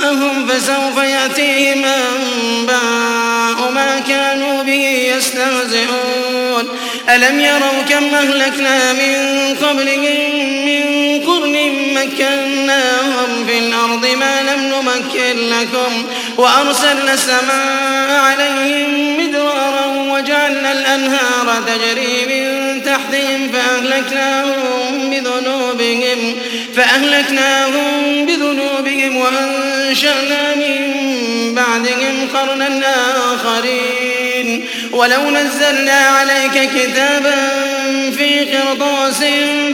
جاءهم فسوف يأتيهم أنباء ما كانوا به يستهزئون. ألم يروا كم أهلكنا من قبلهم من قرن مكناهم في الأرض ما لم نمكن لكم وأرسلنا السماء عليهم مدرارا وجعلنا الأنهار تجري من تحتهم فأهلكناهم بذنوبهم فأهلكناهم بذنوبهم وأنشأنا من بعدهم قرنا آخرين. ولو نزلنا عليك كتابا في قرطاس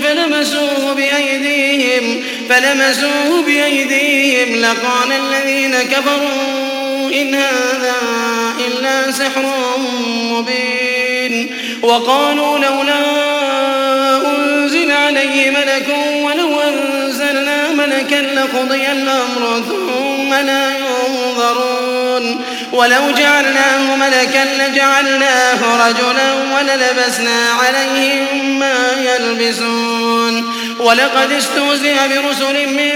فلمسوه بأيديهم فلمسوه بأيديهم. لقال الذين كفروا إن هذا إلا سحر مبين. وقالوا لولا أنزل عليه ملك ولو أنزلنا ملكا لقضي الأمر ثم لا ينظرون. ولو جعلناه ملكا لجعلناه رجلا وللبسنا عليهم ما يلبسون. ولقد استهزئ برسل من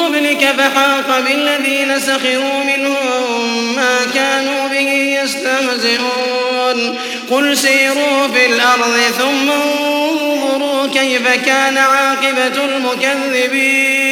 قبلك فحاق بالذين سخروا منهم ما كانوا به يستهزئون. قل سيروا في الأرض ثم انظروا كيف كان عاقبة المكذبين.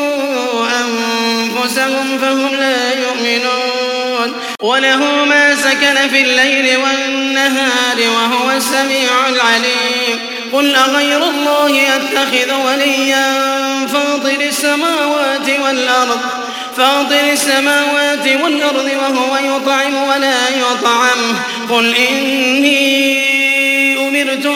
أنفسهم فهم لا يؤمنون. وله ما سكن في الليل والنهار وهو السميع العليم. قل أغير الله أتخذ وليا فاطر السماوات والأرض فاطر السماوات والأرض وهو يطعم ولا يطعم. قل إني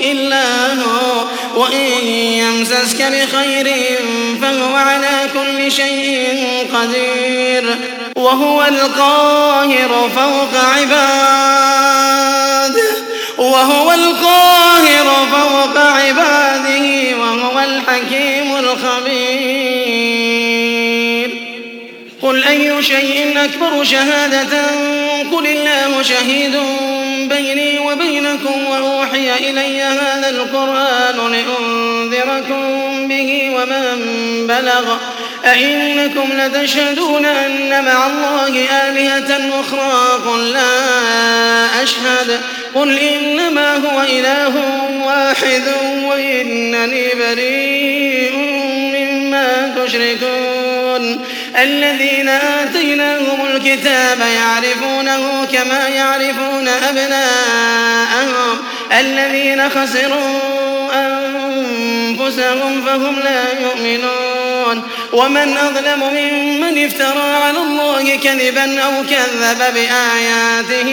إلا هو. وإن يمسسك بخير فهو على كل شيء قدير. وهو القاهر فوق عباده وهو القاهر فوق عباده. وهو الحكيم الخبير. أي شيء أكبر شهادة قل الله شهيد بيني وبينكم وأوحي إلي هذا القرآن لأنذركم به ومن بلغ أئنكم لتشهدون أن مع الله آلهة أخرى قل لا أشهد قل إنما هو إله واحد وإنني بريء مما تشركون الذين آتيناهم الكتاب يعرفونه كما يعرفون أبناءهم. الذين خسروا أنفسهم فهم لا يؤمنون. ومن أظلم ممن افترى على الله كذبا أو كذب بآياته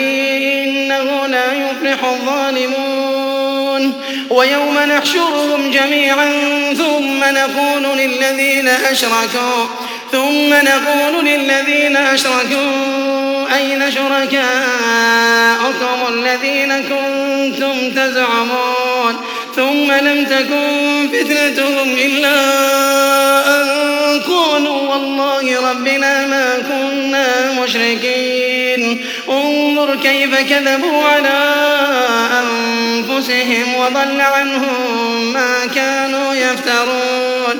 إنه لا يفلح الظالمون. ويوم نحشرهم جميعا ثم نقول للذين أشركوا ثم نقول للذين أشركوا أين شركاؤكم الذين كنتم تزعمون ثم لم تكن فتنتهم إلا أن قالوا والله ربنا ما كنا مشركين. انظر كيف كذبوا على أنفسهم وضل عنهم ما كانوا يفترون.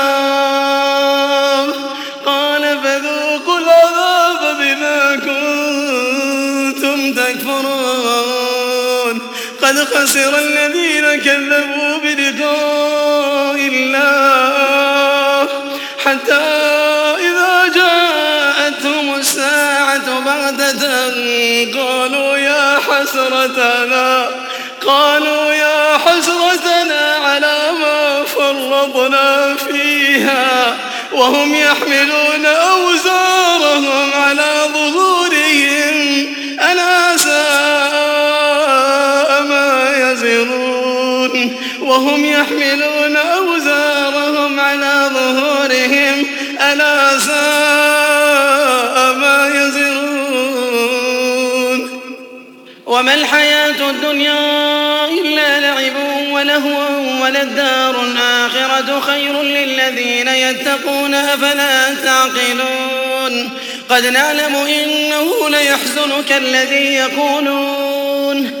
خسر الذين كذبوا بلقاء الله. حتى إذا جاءتهم الساعة بغتة قالوا يا حسرتنا قالوا يا حسرتنا على ما فرطنا فيها. وهم يحملون أوزارهم وهم يحملون أوزارهم على ظهورهم. ألا ساء ما يزرون. وما الحياة الدنيا ولهوا وللدار الآخرة خير للذين يتقون أفلا تعقلون. قد نعلم إنه ليحزنك الذي يقولون.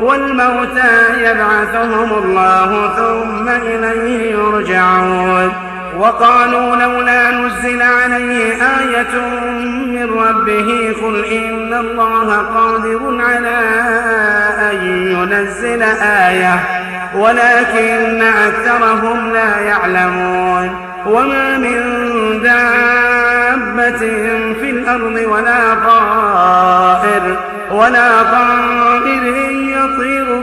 والموتى يبعثهم الله ثم إليه يرجعون. وقالوا لولا نزل عليه آية من ربه قل إن الله قادر على أن ينزل آية ولكن أكثرهم لا يعلمون. وما من دابة في الأرض ولا طائر ولا طائر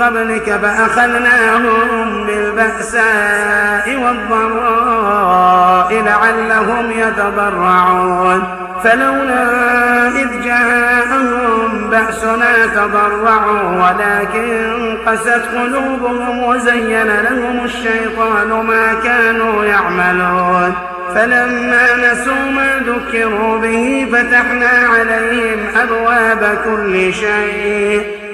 قبلك فأخذناهم بالبأساء والضراء لعلهم يتضرعون. فلولا إذ جاءهم بأسنا تضرعوا ولكن قست قلوبهم وزين لهم الشيطان ما كانوا يعملون. فلما نسوا ما ذكروا به فتحنا عليهم أبواب كل شيء.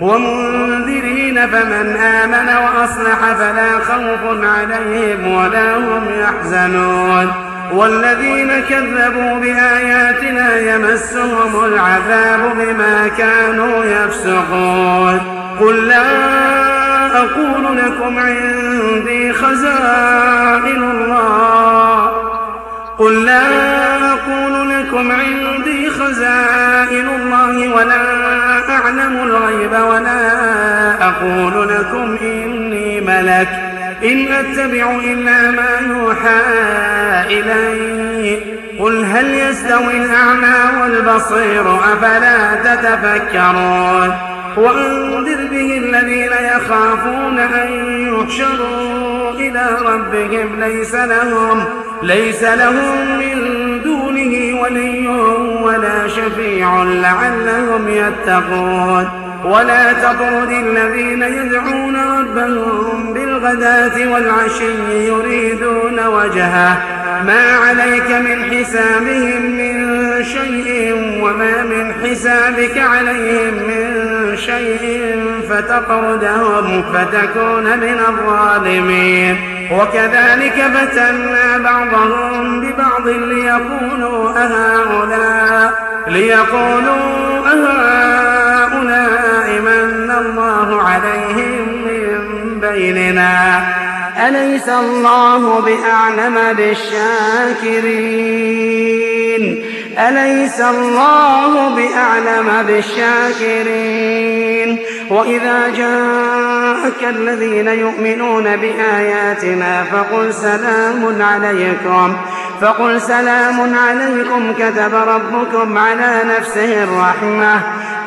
ومنذرين فمن آمن وأصلح فلا خوف عليهم ولا هم يحزنون. والذين كذبوا بآياتنا يمسهم العذاب بما كانوا يفسقون. قل لا أقول لكم عندي خزائن الله. قل لا أقول لكم عندي خزائن الله ولا أعلم الغيب ولا أقول لكم إني ملك إن أتبع إلا ما يوحى إلي قل هل يستوي الأعمى والبصير أفلا تتفكرون وأنذر به الذين يخافون أن يحشروا إلى ربهم ليس لهم ليس لهم من دونه ولي ولا شفيع لعلهم يتقون. ولا تطرد الذين يدعون ربهم بالغداة والعشي يريدون وجهه. ما عليك من حسابهم من شيء وما من حسابك عليهم من شيء فتطردهم فتكون من الظالمين. وكذلك فتنا بعضهم ببعض ليقولوا أهؤلاء ليقولوا أهؤلاء الله عليهم من بيننا؟ أليس الله بأعلم بالشاكرين؟ أليس الله بأعلم بالشاكرين؟ وإذا جاءك الذين يؤمنون بآياتنا فقل سلام عليكم. فقل سلام عليكم كتب ربكم على نفسه الرحمة.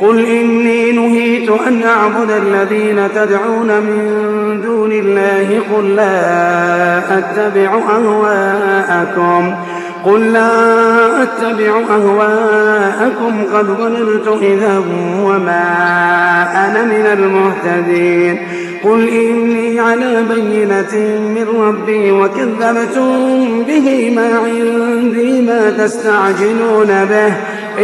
قل إني نهيت أن أعبد الذين تدعون من دون الله قل لا أتبع أهواءكم قل لا أتبع أهواءكم قد ضللت إذا وما أنا من المهتدين قل إني على بينة من ربي وكذبتم به ما عندي ما تستعجلون به.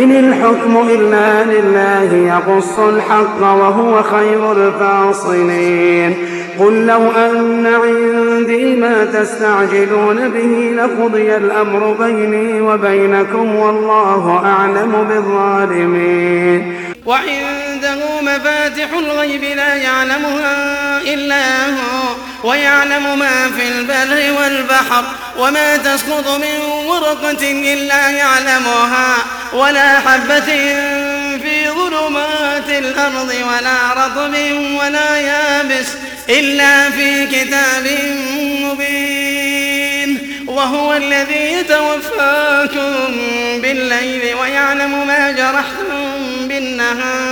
إن الحكم إلا لله يقص الحق وهو خير الفاصلين. قل لو أن عندي ما تستعجلون به لقضي الأمر بيني وبينكم والله أعلم بالظالمين. وعنده مفاتح الغيب لا يعلمها إلا هو ويعلم ما في البر والبحر وما تسقط من ورقة إلا يعلمها ولا حبة في ظلمات الأرض ولا رطب ولا يابس إلا في كتاب مبين. وهو الذي يتوفاكم بالليل ويعلم ما جرحتم بالنهار.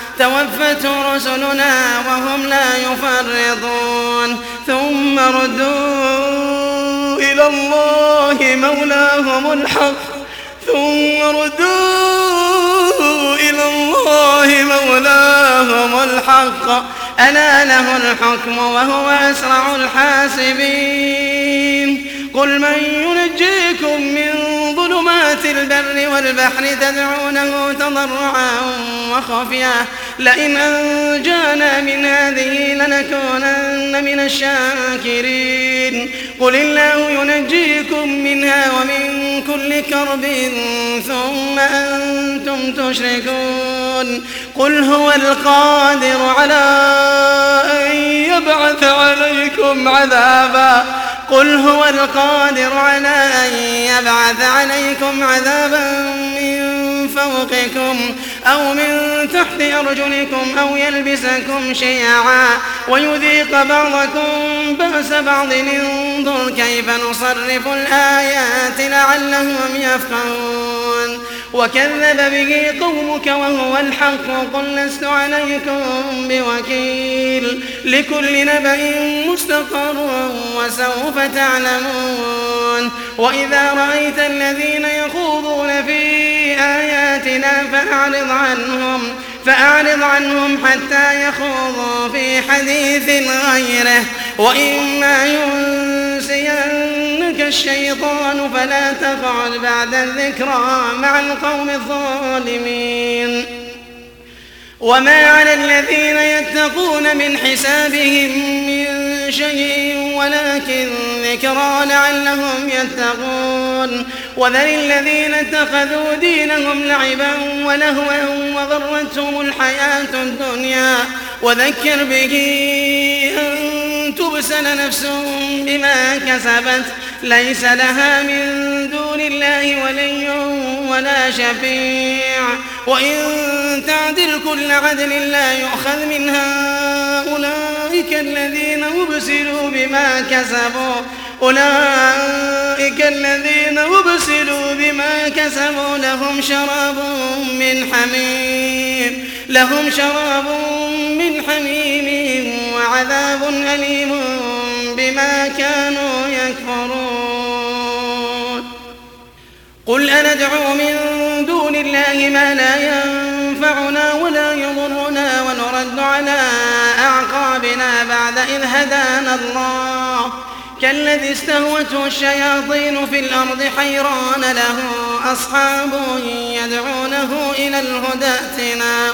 توفته رسلنا وهم لا يفرطون. ثم ردوا إلى الله مولاهم الحق. ثم ردوا إلى الله مولاهم الحق. ألا له الحكم وهو أسرع الحاسبين. قل من ينجيكم من ظلمات البر والبحر تدعونه تضرعا وخفيا. لئن أنجانا من هذه لنكونن من الشاكرين. قل الله ينجيكم منها ومن كل كرب ثم أنتم تشركون. قل هو القادر على أن يبعث عليكم عذابا. قل هو القادر على أن يبعث عليكم عذابا من فوقكم أو من تحت أرجلكم أو يلبسكم شيعا ويذيق بعضكم بأس بعض انظر كيف نصرف الآيات لعلهم يفقهون وكذب به قومك وهو الحق قل لست عليكم بوكيل لكل نبأ مستقر وسوف تعلمون وإذا رأيت الذين يخوضون في آياتنا فأعرض عنهم فأعرض عنهم حتى يخوضوا في حديث غيره. وإما ينسينك الشيطان فلا تقعد بعد الذكرى مع القوم الظالمين. وما على الذين يتقون من حسابهم من شيء ولكن ذكرى لعلهم يتقون. وذل الذين اتخذوا دينهم لعبا ولهوا وغرتهم الحياة الدنيا. وذكر به أن تبسل نفس بما كسبت. ليس لها من دون الله ولي ولا شفيع. وإن تعدل كل عدل لا يؤخذ منها. أولئك الذين أبسلوا بما كسبوا. أولئك الذين أبسلوا بما كسبوا لهم شراب من حميم لهم شراب من حميم وعذاب أليم بما كانوا يكفرون. قل أندعو من دون الله ما لا ينفعنا ولا يضرنا ونرد على أعقابنا بعد إذ هدانا الله. كالذي استهوته الشياطين في الأرض حيران له أصحاب يدعونه إلى الهدى ائتنا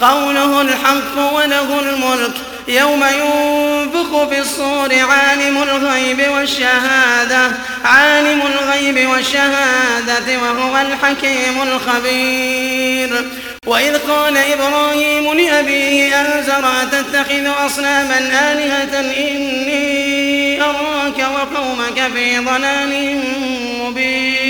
قوله الحق وله الملك يوم ينفخ في الصور عالم الغيب والشهادة عالم الغيب والشهادة وهو الحكيم الخبير. وإذ قال إبراهيم لأبيه آزر أتتخذ أصناما آلهة إني أراك وقومك في ضلال مبين.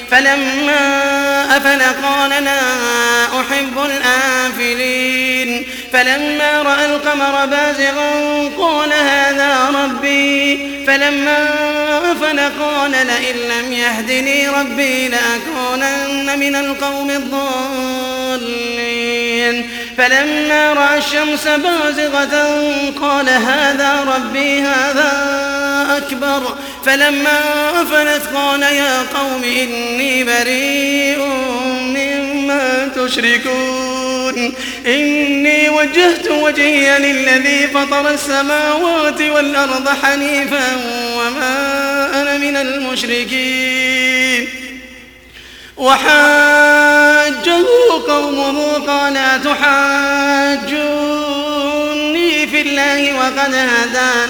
فلما أفل قال لا أحب الآفلين. فلما رأى القمر بازغا قال هذا ربي. فلما أفل قال لئن لم يهدني ربي لأكونن من القوم الضالين. فلما رأى الشمس بازغة قال هذا ربي هذا أكبر. فلما أفلت قال يا قوم إني بريء مما تشركون. إني وجهت وجهي للذي فطر السماوات والأرض حنيفا وما أنا من المشركين. وحاجه قومه قال أتحاجوني في الله وقد هدان.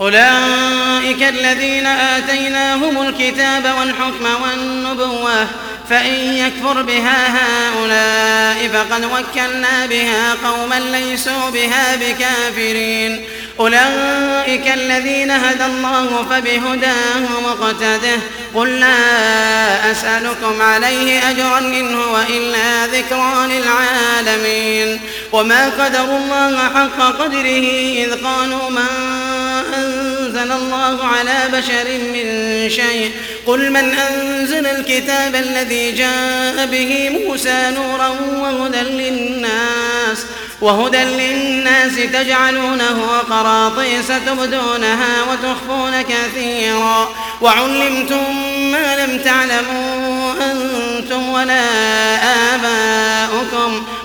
أولئك الذين آتيناهم الكتاب والحكم والنبوة فإن يكفر بها هؤلاء فقد وكلنا بها قوما ليسوا بها بكافرين. أولئك الذين هدى الله فبهداه مقتده قل لا أسألكم عليه أجرا إن هو إلا ذكرى للعالمين. وما قدر الله حق قدره إذ قالوا ما أنزل الله على بشر من شيء. قل من أنزل الكتاب الذي جاء به موسى نورا وهدى للناس وهدى للناس تجعلونه قراطيس تبدونها وتخفون كثيرا. وعلمتم ما لم تعلموا أنتم ولا آباؤكم.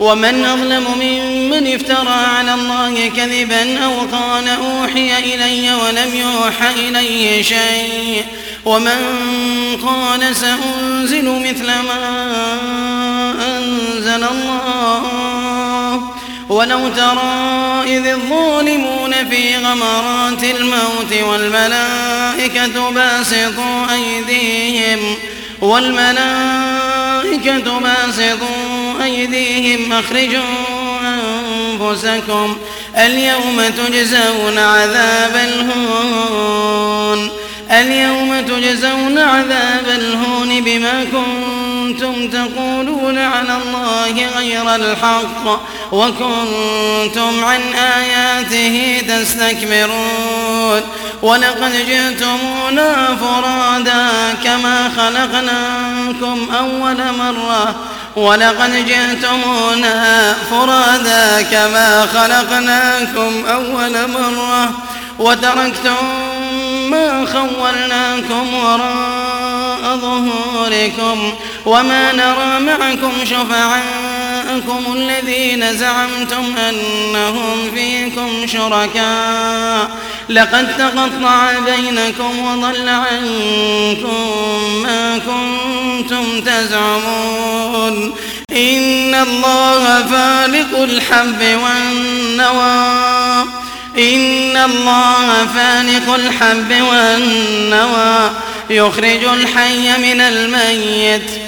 ومن أظلم ممن افترى على الله كذبا أو قال أوحي إلي ولم يوحى إليه شيء ومن قال سأنزل مثل ما أنزل الله ولو ترى إذ الظالمون في غمرات الموت والملائكة باسطوا أيديهم والملائكة باسطوا أيديهم أخرجوا أنفسكم اليوم تجزون عذاب الهون اليوم تجزون عذاب الهون بما كنتم تقولون على الله غير الحق وكنتم عن آياته تستكبرون ولقد جئتمونا فرادا كما خلقناكم أول مرة ولقد جئتمونا فرادا كما خلقناكم أول مرة وتركتم ما خولناكم وراء ظهوركم وما نرى معكم شفعاءكم الذين زعمتم أنهم فيكم شركاء. لقد تقطع بينكم وضل عنكم ما كنتم تزعمون. إن الله فالق الحب والنوى. إن الله فالق الحب والنوى. يخرج الحي من الميت.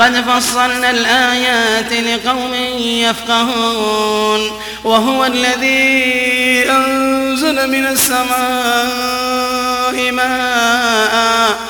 قد فصلنا الآيات لقوم يفقهون وهو الذي أنزل من السماء ماء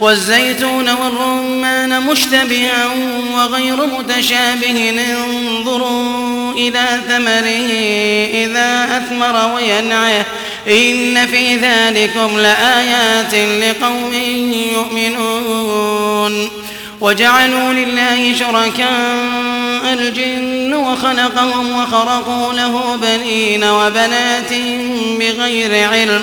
والزيتون والرمان مشتبها وغير متشابه انظروا إلى ثمره إذا أثمر وينعه إن في ذلكم لآيات لقوم يؤمنون وجعلوا لله شركاء الجن وخلقهم وخرقوا له بنين وبنات بغير علم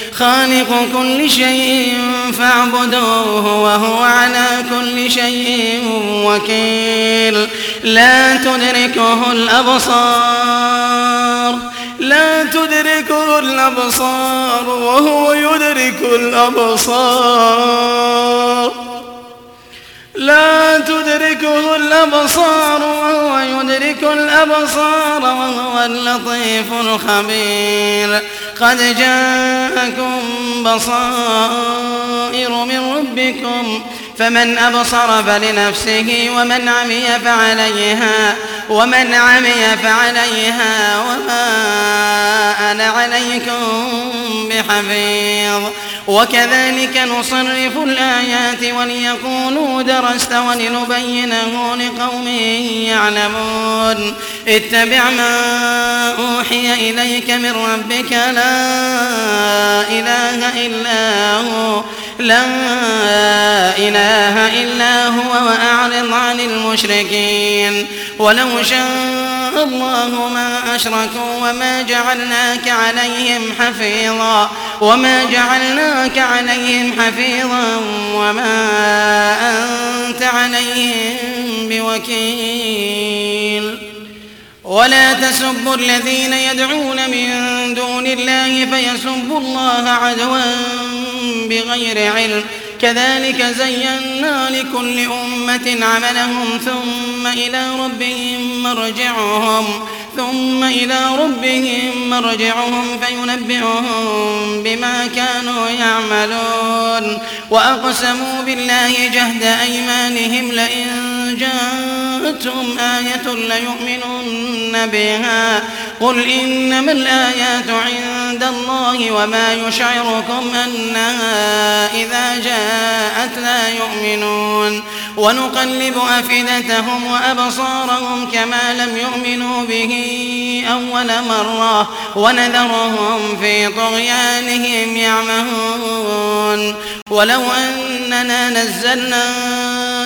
خالق كل شيء فاعبدوه وهو على كل شيء وكيل. لا تدركه الأبصار لا تدركه الأبصار وهو يدرك الأبصار. لا تدركه الأبصار وهو يدرك الأبصار وهو اللطيف الخبير. قد جاءكم بصائر من ربكم فمن أبصر فلنفسه ومن عمي فعليها ومن عمي فعليها وما أنا عليكم بحفيظ. وكذلك نصرف الآيات وليقولوا درست ولنبينه لقوم يعلمون. اتبع ما أوحي إليك من ربك لا إله إلا هو لا إله إلا هو وأعرض عن المشركين. ولو شاء الله ما أشركوا وما جعلناك عليهم حفيظا وما جعلناك عليهم حفيظا وما أنت عليهم بوكيل. ولا تسبوا الذين يدعون من دون الله فيسبوا الله عدوا بغير علم. كذلك زينا لكل أمة عملهم ثم إلى ربهم مرجعهم. ثم إلى ربهم مرجعهم فينبئهم بما كانوا يعملون وأقسموا بالله جهد أيمانهم لئن جاءتهم آية ليؤمنن بها. قل إنما الآيات عند الله وما يشعركم أنها إذا جاءت لا يؤمنون. ونقلب أفئدتهم وأبصارهم كما لم يؤمنوا به أول مرة ونذرهم في طغيانهم يعمهون. ولو أننا نزلنا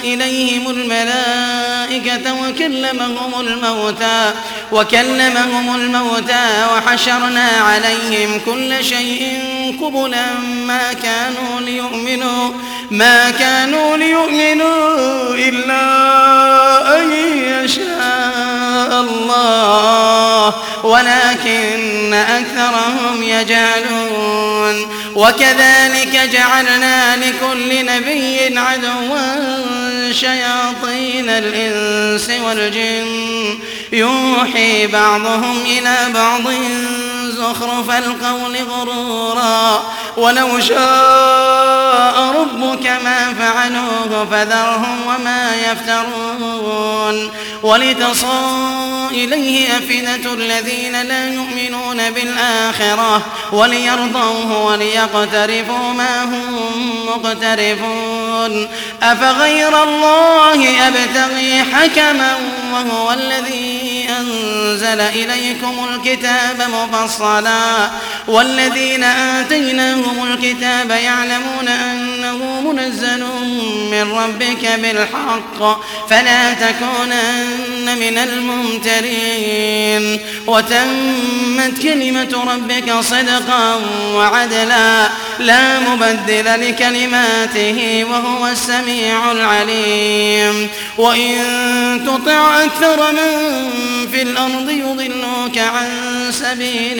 إليهم الملائكة وكلمهم الموتى وكلمهم الموتى وحشرنا عليهم كل شيء قبلا ما كانوا ليؤمنوا ما كانوا ليؤمنوا. إلا أن يشاء الله ولكن أكثرهم يجعلون وكذلك جعلنا لكل نبي عدوا شياطين الإنس والجن. يوحي بعضهم إلى بعض زخرف القول غرورا. ولو شاء ربك ما فعلوه فذرهم وما يفترون. ولتصى إليه أفئدة الذين لا يؤمنون بالآخرة. وليرضوه وليقترفوا ما هم مقترفون. أفغير الله أبتغي حكما وهو الذي أنزل إليكم الكتاب مفصلا والذين آتيناهم الكتاب يعلمون أنه منزل من ربك بالحق فلا تكونن من الممترين وتمت كلمة ربك صدقا وعدلا لا مبدل لكلماته وهو السميع العليم وإن تطع أكثر من في الأرض يضلوك عن سبيل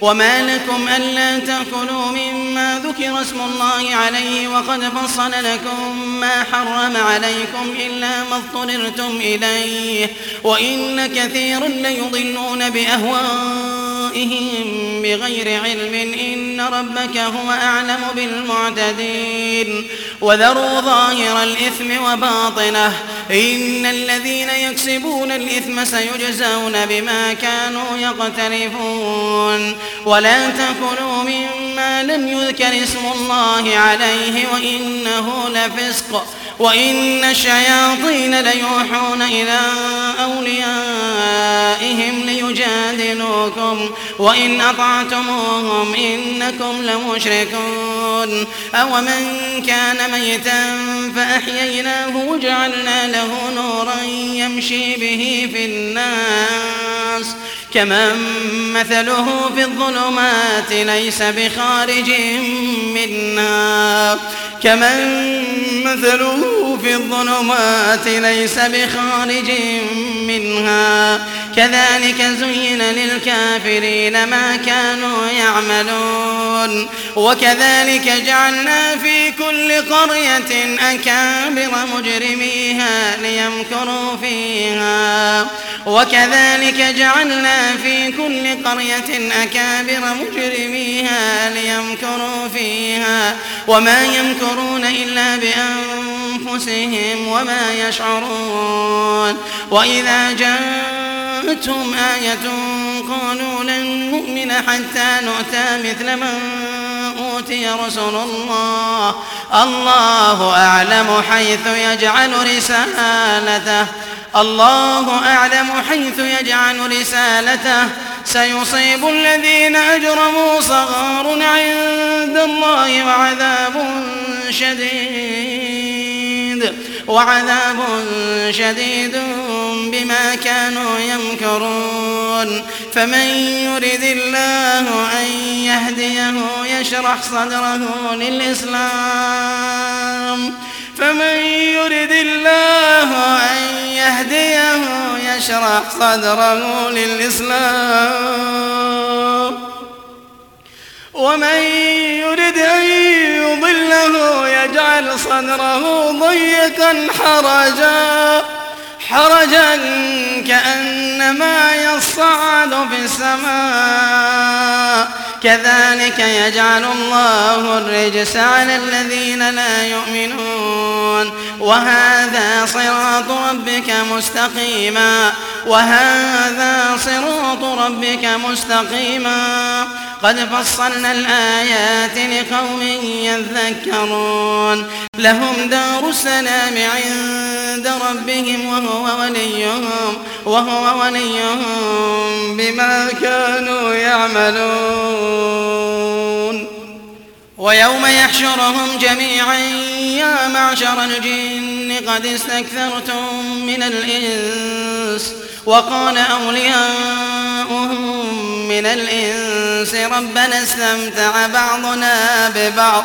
وما لكم ألا تأكلوا مما ذكر اسم الله عليه وقد فصل لكم ما حرم عليكم إلا ما اضطررتم إليه. وإن كثيرا ليضلون بأهوائهم بغير علم إن ربك هو أعلم بالمعتدين. وذروا ظاهر الإثم وباطنه. إن الذين يكسبون الإثم سيجزون بما كانوا يقترفون. ولا تكلوا مما لم يذكر اسم الله عليه وإنه لفسق وإن الشياطين ليوحون إلى أوليائهم ليجادلوكم وإن أطعتموهم إنكم لمشركون أو من كان ميتا فأحييناه وجعلنا له نورا يمشي به في الناس. كمن مثله في الظلمات ليس بخارج منها كمن مثله في الظلمات ليس بخارج منها. كذلك زين للكافرين ما كانوا يعملون. وكذلك جعلنا في كل قرية أكابر مجرميها ليمكروا فيها. وكذلك جعلنا في كل قرية أكابر مجرميها ليمكروا فيها وما يمكرون إلا بأنفسهم وما يشعرون وإذا جاءتهم آية قالوا لن نؤمن حتى نؤتى مثل من أوتي رسل الله. الله أعلم حيث يجعل رسالته. الله أعلم حيث يجعل رسالته. سيصيب الذين أجرموا صغار عند الله وعذاب شديد. وعذاب شديد بما كانوا يمكرون. فمن يرد الله أن يهديه يشرح صدره للإسلام. فمن يرد الله أن يهديه يشرح صدره للإسلام. ومن يرد أن يضله يجعل صدره ضيقا حرجا حرجا كأنما يصعد في السماء. كذلك يجعل الله الرجس على الذين لا يؤمنون. وهذا صراط ربك مستقيما. وهذا صراط ربك مستقيما. قد فصلنا الآيات لقوم يذكرون. لهم دار السلام عند ربهم وهو وليهم. وهو وليهم بما كانوا يعملون. ويوم يحشرهم جميعا يا معشر الجن قد استكثرتم من الإنس وقال أولياؤهم من الإنس ربنا استمتع بعضنا ببعض.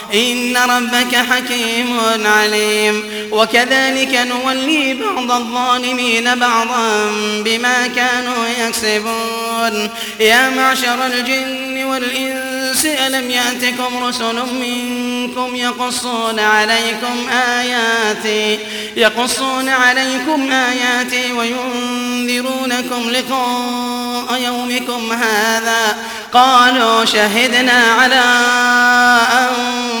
إن ربك حكيم عليم. وكذلك نولي بعض الظالمين بعضا بما كانوا يكسبون. يا معشر الجن والإنس ألم يأتكم رسل منكم يقصون عليكم آياتي يقصون عليكم آياتي وينذرونكم لقاء يومكم هذا. قالوا شهدنا على أنفسنا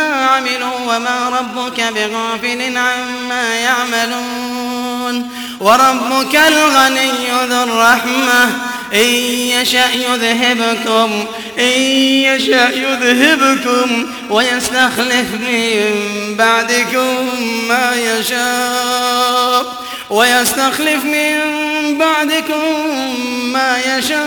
عملوا وما ربك بغافل عما يعملون. وربك الغني ذو الرحمة. إن يشأ يذهبكم إن يشأ يذهبكم ويستخلف من بعدكم ما يشاء. ويستخلف من بعدكم ما يشاء.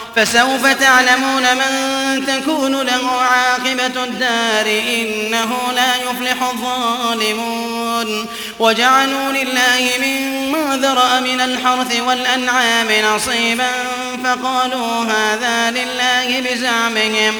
فسوف تعلمون من تكون له عاقبة الدار إنه لا يفلح الظالمون. وجعلوا لله مما ذرأ من الحرث والأنعام نصيبا فقالوا هذا لله بزعمهم.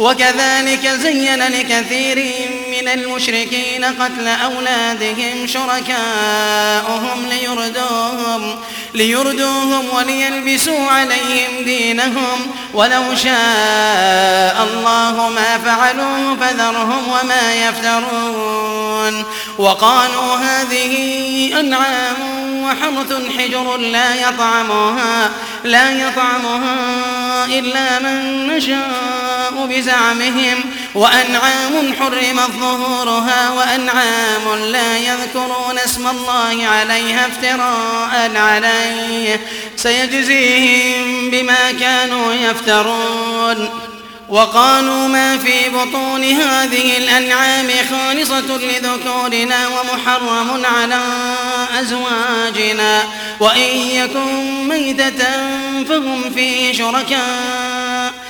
وكذلك زين لكثير من المشركين قتل أولادهم شركاؤهم ليردوهم, ليردوهم وليلبسوا عليهم دينهم ولو شاء الله ما فعلوه فذرهم وما يفترون. وقالوا هذه أنعام وحرث حجر لا يطعمها لا يطعمها إلا من نشاء بزعمهم وأنعام حرمت ظهورها وأنعام لا يذكرون اسم الله عليها افتراء عليه. سيجزيهم بما كانوا يفترون. وقالوا ما في بطون هذه الأنعام خالصة لذكورنا ومحرم على أزواجنا. وإن يكن ميتة فهم فيه شركاء.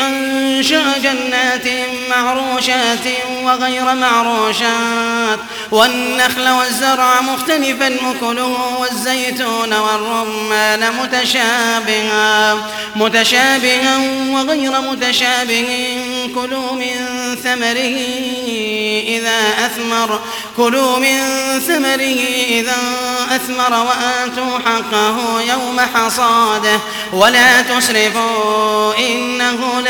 أنشأ جنات معروشات وغير معروشات والنخل والزرع مختلفا أكله والزيتون والرمان متشابها متشابها وغير متشابه كلوا من ثمره إذا أثمر كلوا من ثمره إذا أثمر وآتوا حقه يوم حصاده ولا تسرفوا إنه لا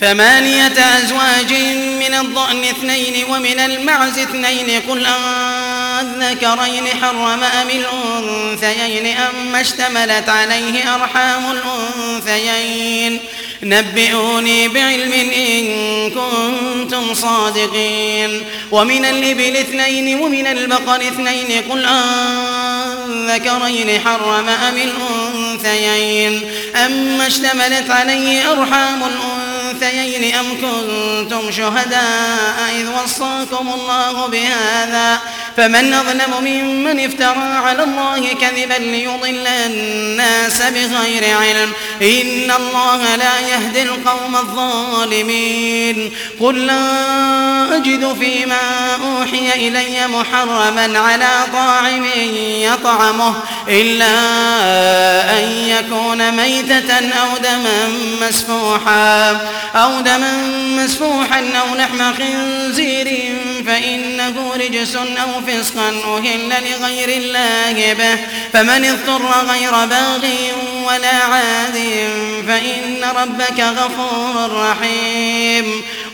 ثمانية أزواج من الضأن اثنين ومن المعز اثنين قل أذكرين حرم أم الأنثيين أم اشتملت عليه أرحام الأنثيين نبئوني بعلم إن كنتم صادقين ومن الإبل اثنين ومن البقر اثنين قل أذكرين حرم أم الأنثيين أم اشتملت عليه أرحام الأنثيين الأنثيين أم كنتم شهداء إذ وصاكم الله بهذا فمن أظلم ممن افترى على الله كذبا ليضل الناس بغير علم إن الله لا يهدي القوم الظالمين قل لا أجد فيما أوحي إلي محرما على طاعم يطعمه إلا أن يكون ميتة أو دما مسفوحا أو دما مسفوحا أو لحم خنزير فإنه رجس أو فسقا أهل لغير الله به. فمن اضطر غير باغ ولا عاد فإن ربك غفور رحيم.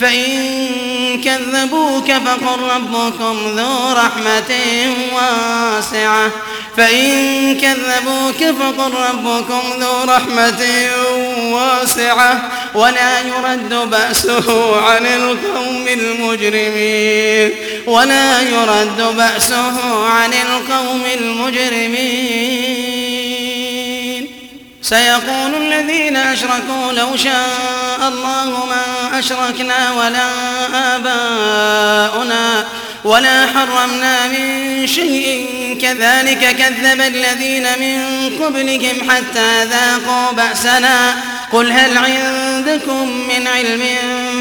فإن كذبوك فقل ربكم ذو رحمة واسعة. فإن كذبوك فقل ربكم ذو رحمة واسعة. ولا يرد بأسه عن القوم المجرمين. ولا يرد بأسه عن القوم المجرمين. سيقول الذين أشركوا لو شاء الله ما أشركنا ولا آباؤنا ولا حرمنا من شيء. كذلك كذب الذين من قبلهم حتى ذاقوا بأسنا. قل هل عندكم من علم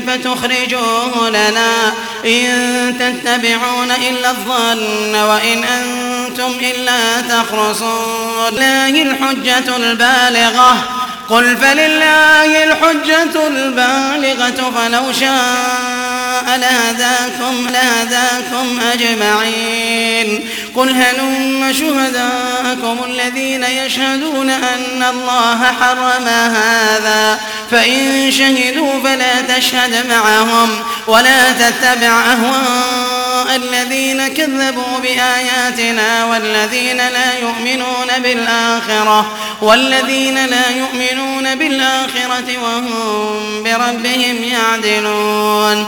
فتخرجوه لنا إن تتبعون إلا الظن وإن أنتم إلا تخرصون. الله الحجة البالغة. قل فلله الحجة البالغة فلو شاء لهداكم لهداكم أجمعين قل هلم شهداءكم الذين يشهدون أن الله حرم هذا فإن شهدوا فلا تشهد معهم ولا تتبع أهواء الذين كذبوا بآياتنا والذين لا يؤمنون بالآخرة والذين لا يؤمنون بالآخرة وهم بربهم يعدلون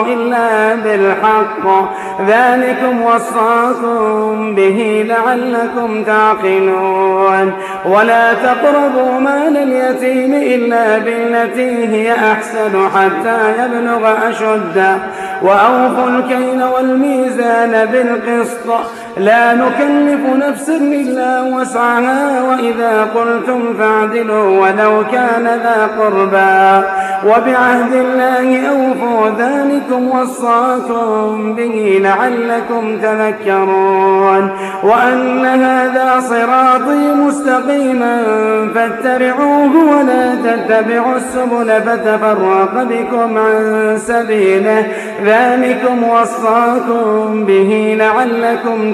إلا بالحق. ذلكم وصاكم به لعلكم تعقلون. ولا تقربوا مال اليتيم إلا بالتي هي أحسن حتى يبلغ أشده. وأوفوا الكيل والميزان بالقسط. لا نكلف نفسا إلا وسعها وإذا قلتم فاعدلوا ولو كان ذا قربا وبعهد الله أوفوا ذلكم وصاكم به لعلكم تذكرون. وأن هذا صراطي مستقيما فاتبعوه ولا تتبعوا السبل فتفرق بكم عن سبيله. ذلكم وصاكم به لعلكم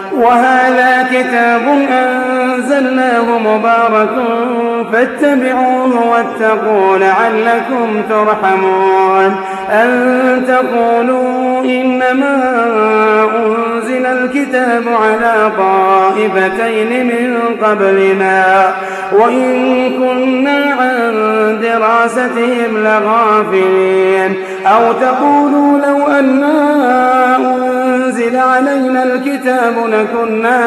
وهذا كتاب أنزلناه مبارك فاتبعوه واتقوا لعلكم ترحمون. أن تقولوا إنما أنزل الكتاب على طائفتين من قبلنا وإن كنا عن دراستهم لغافلين. أو تقولوا لو أنا علينا الكتاب لكنا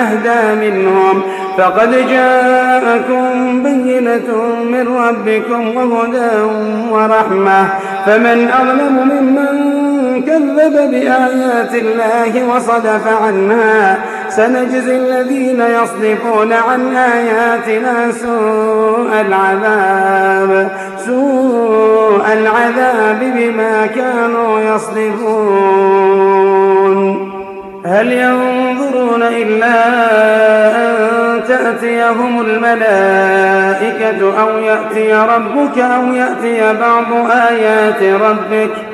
أهدى منهم. فقد جاءكم بينة من ربكم وهدى ورحمة. فمن أظلم ممن كذب بآيات الله وصدف عنها. سنجزي الذين يصدفون عن آياتنا سوء العذاب. سوء العذاب بما كانوا يصدفون. هل ينظرون إلا أن تأتيهم الملائكة أو يأتي ربك أو يأتي بعض آيات ربك ۖ؟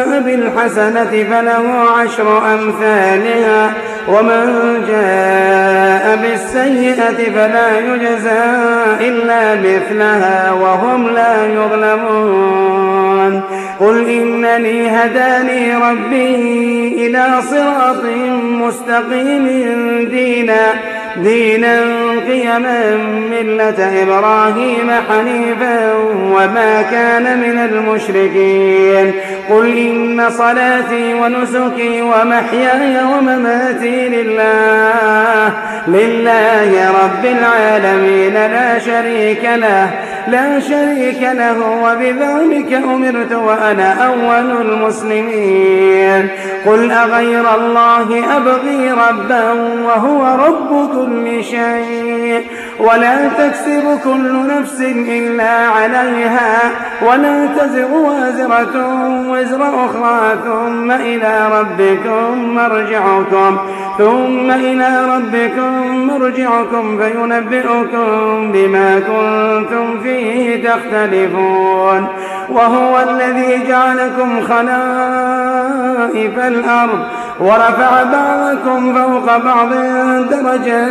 بالحسنة فله عشر أمثالها. ومن جاء بالسيئة فلا يجزى إلا مثلها وهم لا يظلمون. قل إنني هداني ربي إلى صراط مستقيم دينا. دينا قيما ملة إبراهيم حنيفا وما كان من المشركين. قل إن صلاتي ونسكي ومحياي ومماتي لله. لله رب العالمين لا شريك له لا شريك له وبذلك أمرت وأنا أول المسلمين. قل أغير الله أبغي ربا وهو رب كل شيء. ولا تكسب كل نفس إلا عليها. ولا تزر وازرة وزر أخرى. ثم إلى ربكم مرجعكم. ثم إلى ربكم مرجعكم فينبئكم بما كنتم فيه تختلفون. وهو الذي جعلكم خلائف الأرض. ورفع بعضكم فوق بعض درجات